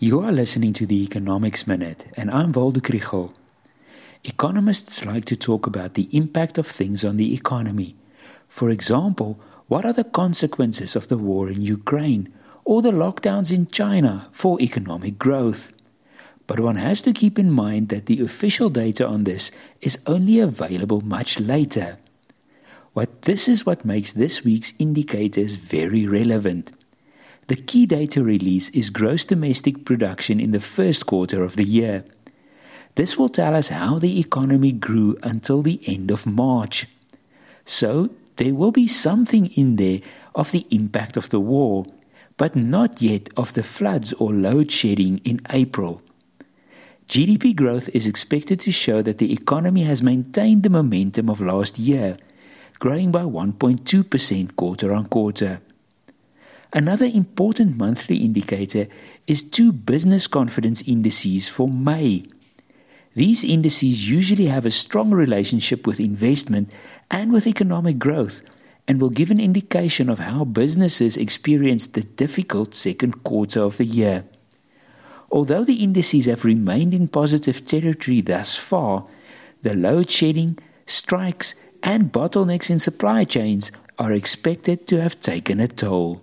You are listening to the Economics Minute, and I'm Waldo Krugell. Economists like to talk about the impact of things on the economy. For example, what are the consequences of the war in Ukraine or the lockdowns in China for economic growth? But one has to keep in mind that the official data on this is only available much later. What this is what makes this week's indicators very relevant. The key data release is gross domestic production in the first quarter of the year. This will tell us how the economy grew until the end of March. So, there will be something in there of the impact of the war, but not yet of the floods or load shedding in April. GDP growth is expected to show that the economy has maintained the momentum of last year, growing by 1.2% quarter on quarter. Another important monthly indicator is two business confidence indices for May. These indices usually have a strong relationship with investment and with economic growth and will give an indication of how businesses experienced the difficult second quarter of the year. Although the indices have remained in positive territory thus far, the load shedding, strikes, and bottlenecks in supply chains are expected to have taken a toll.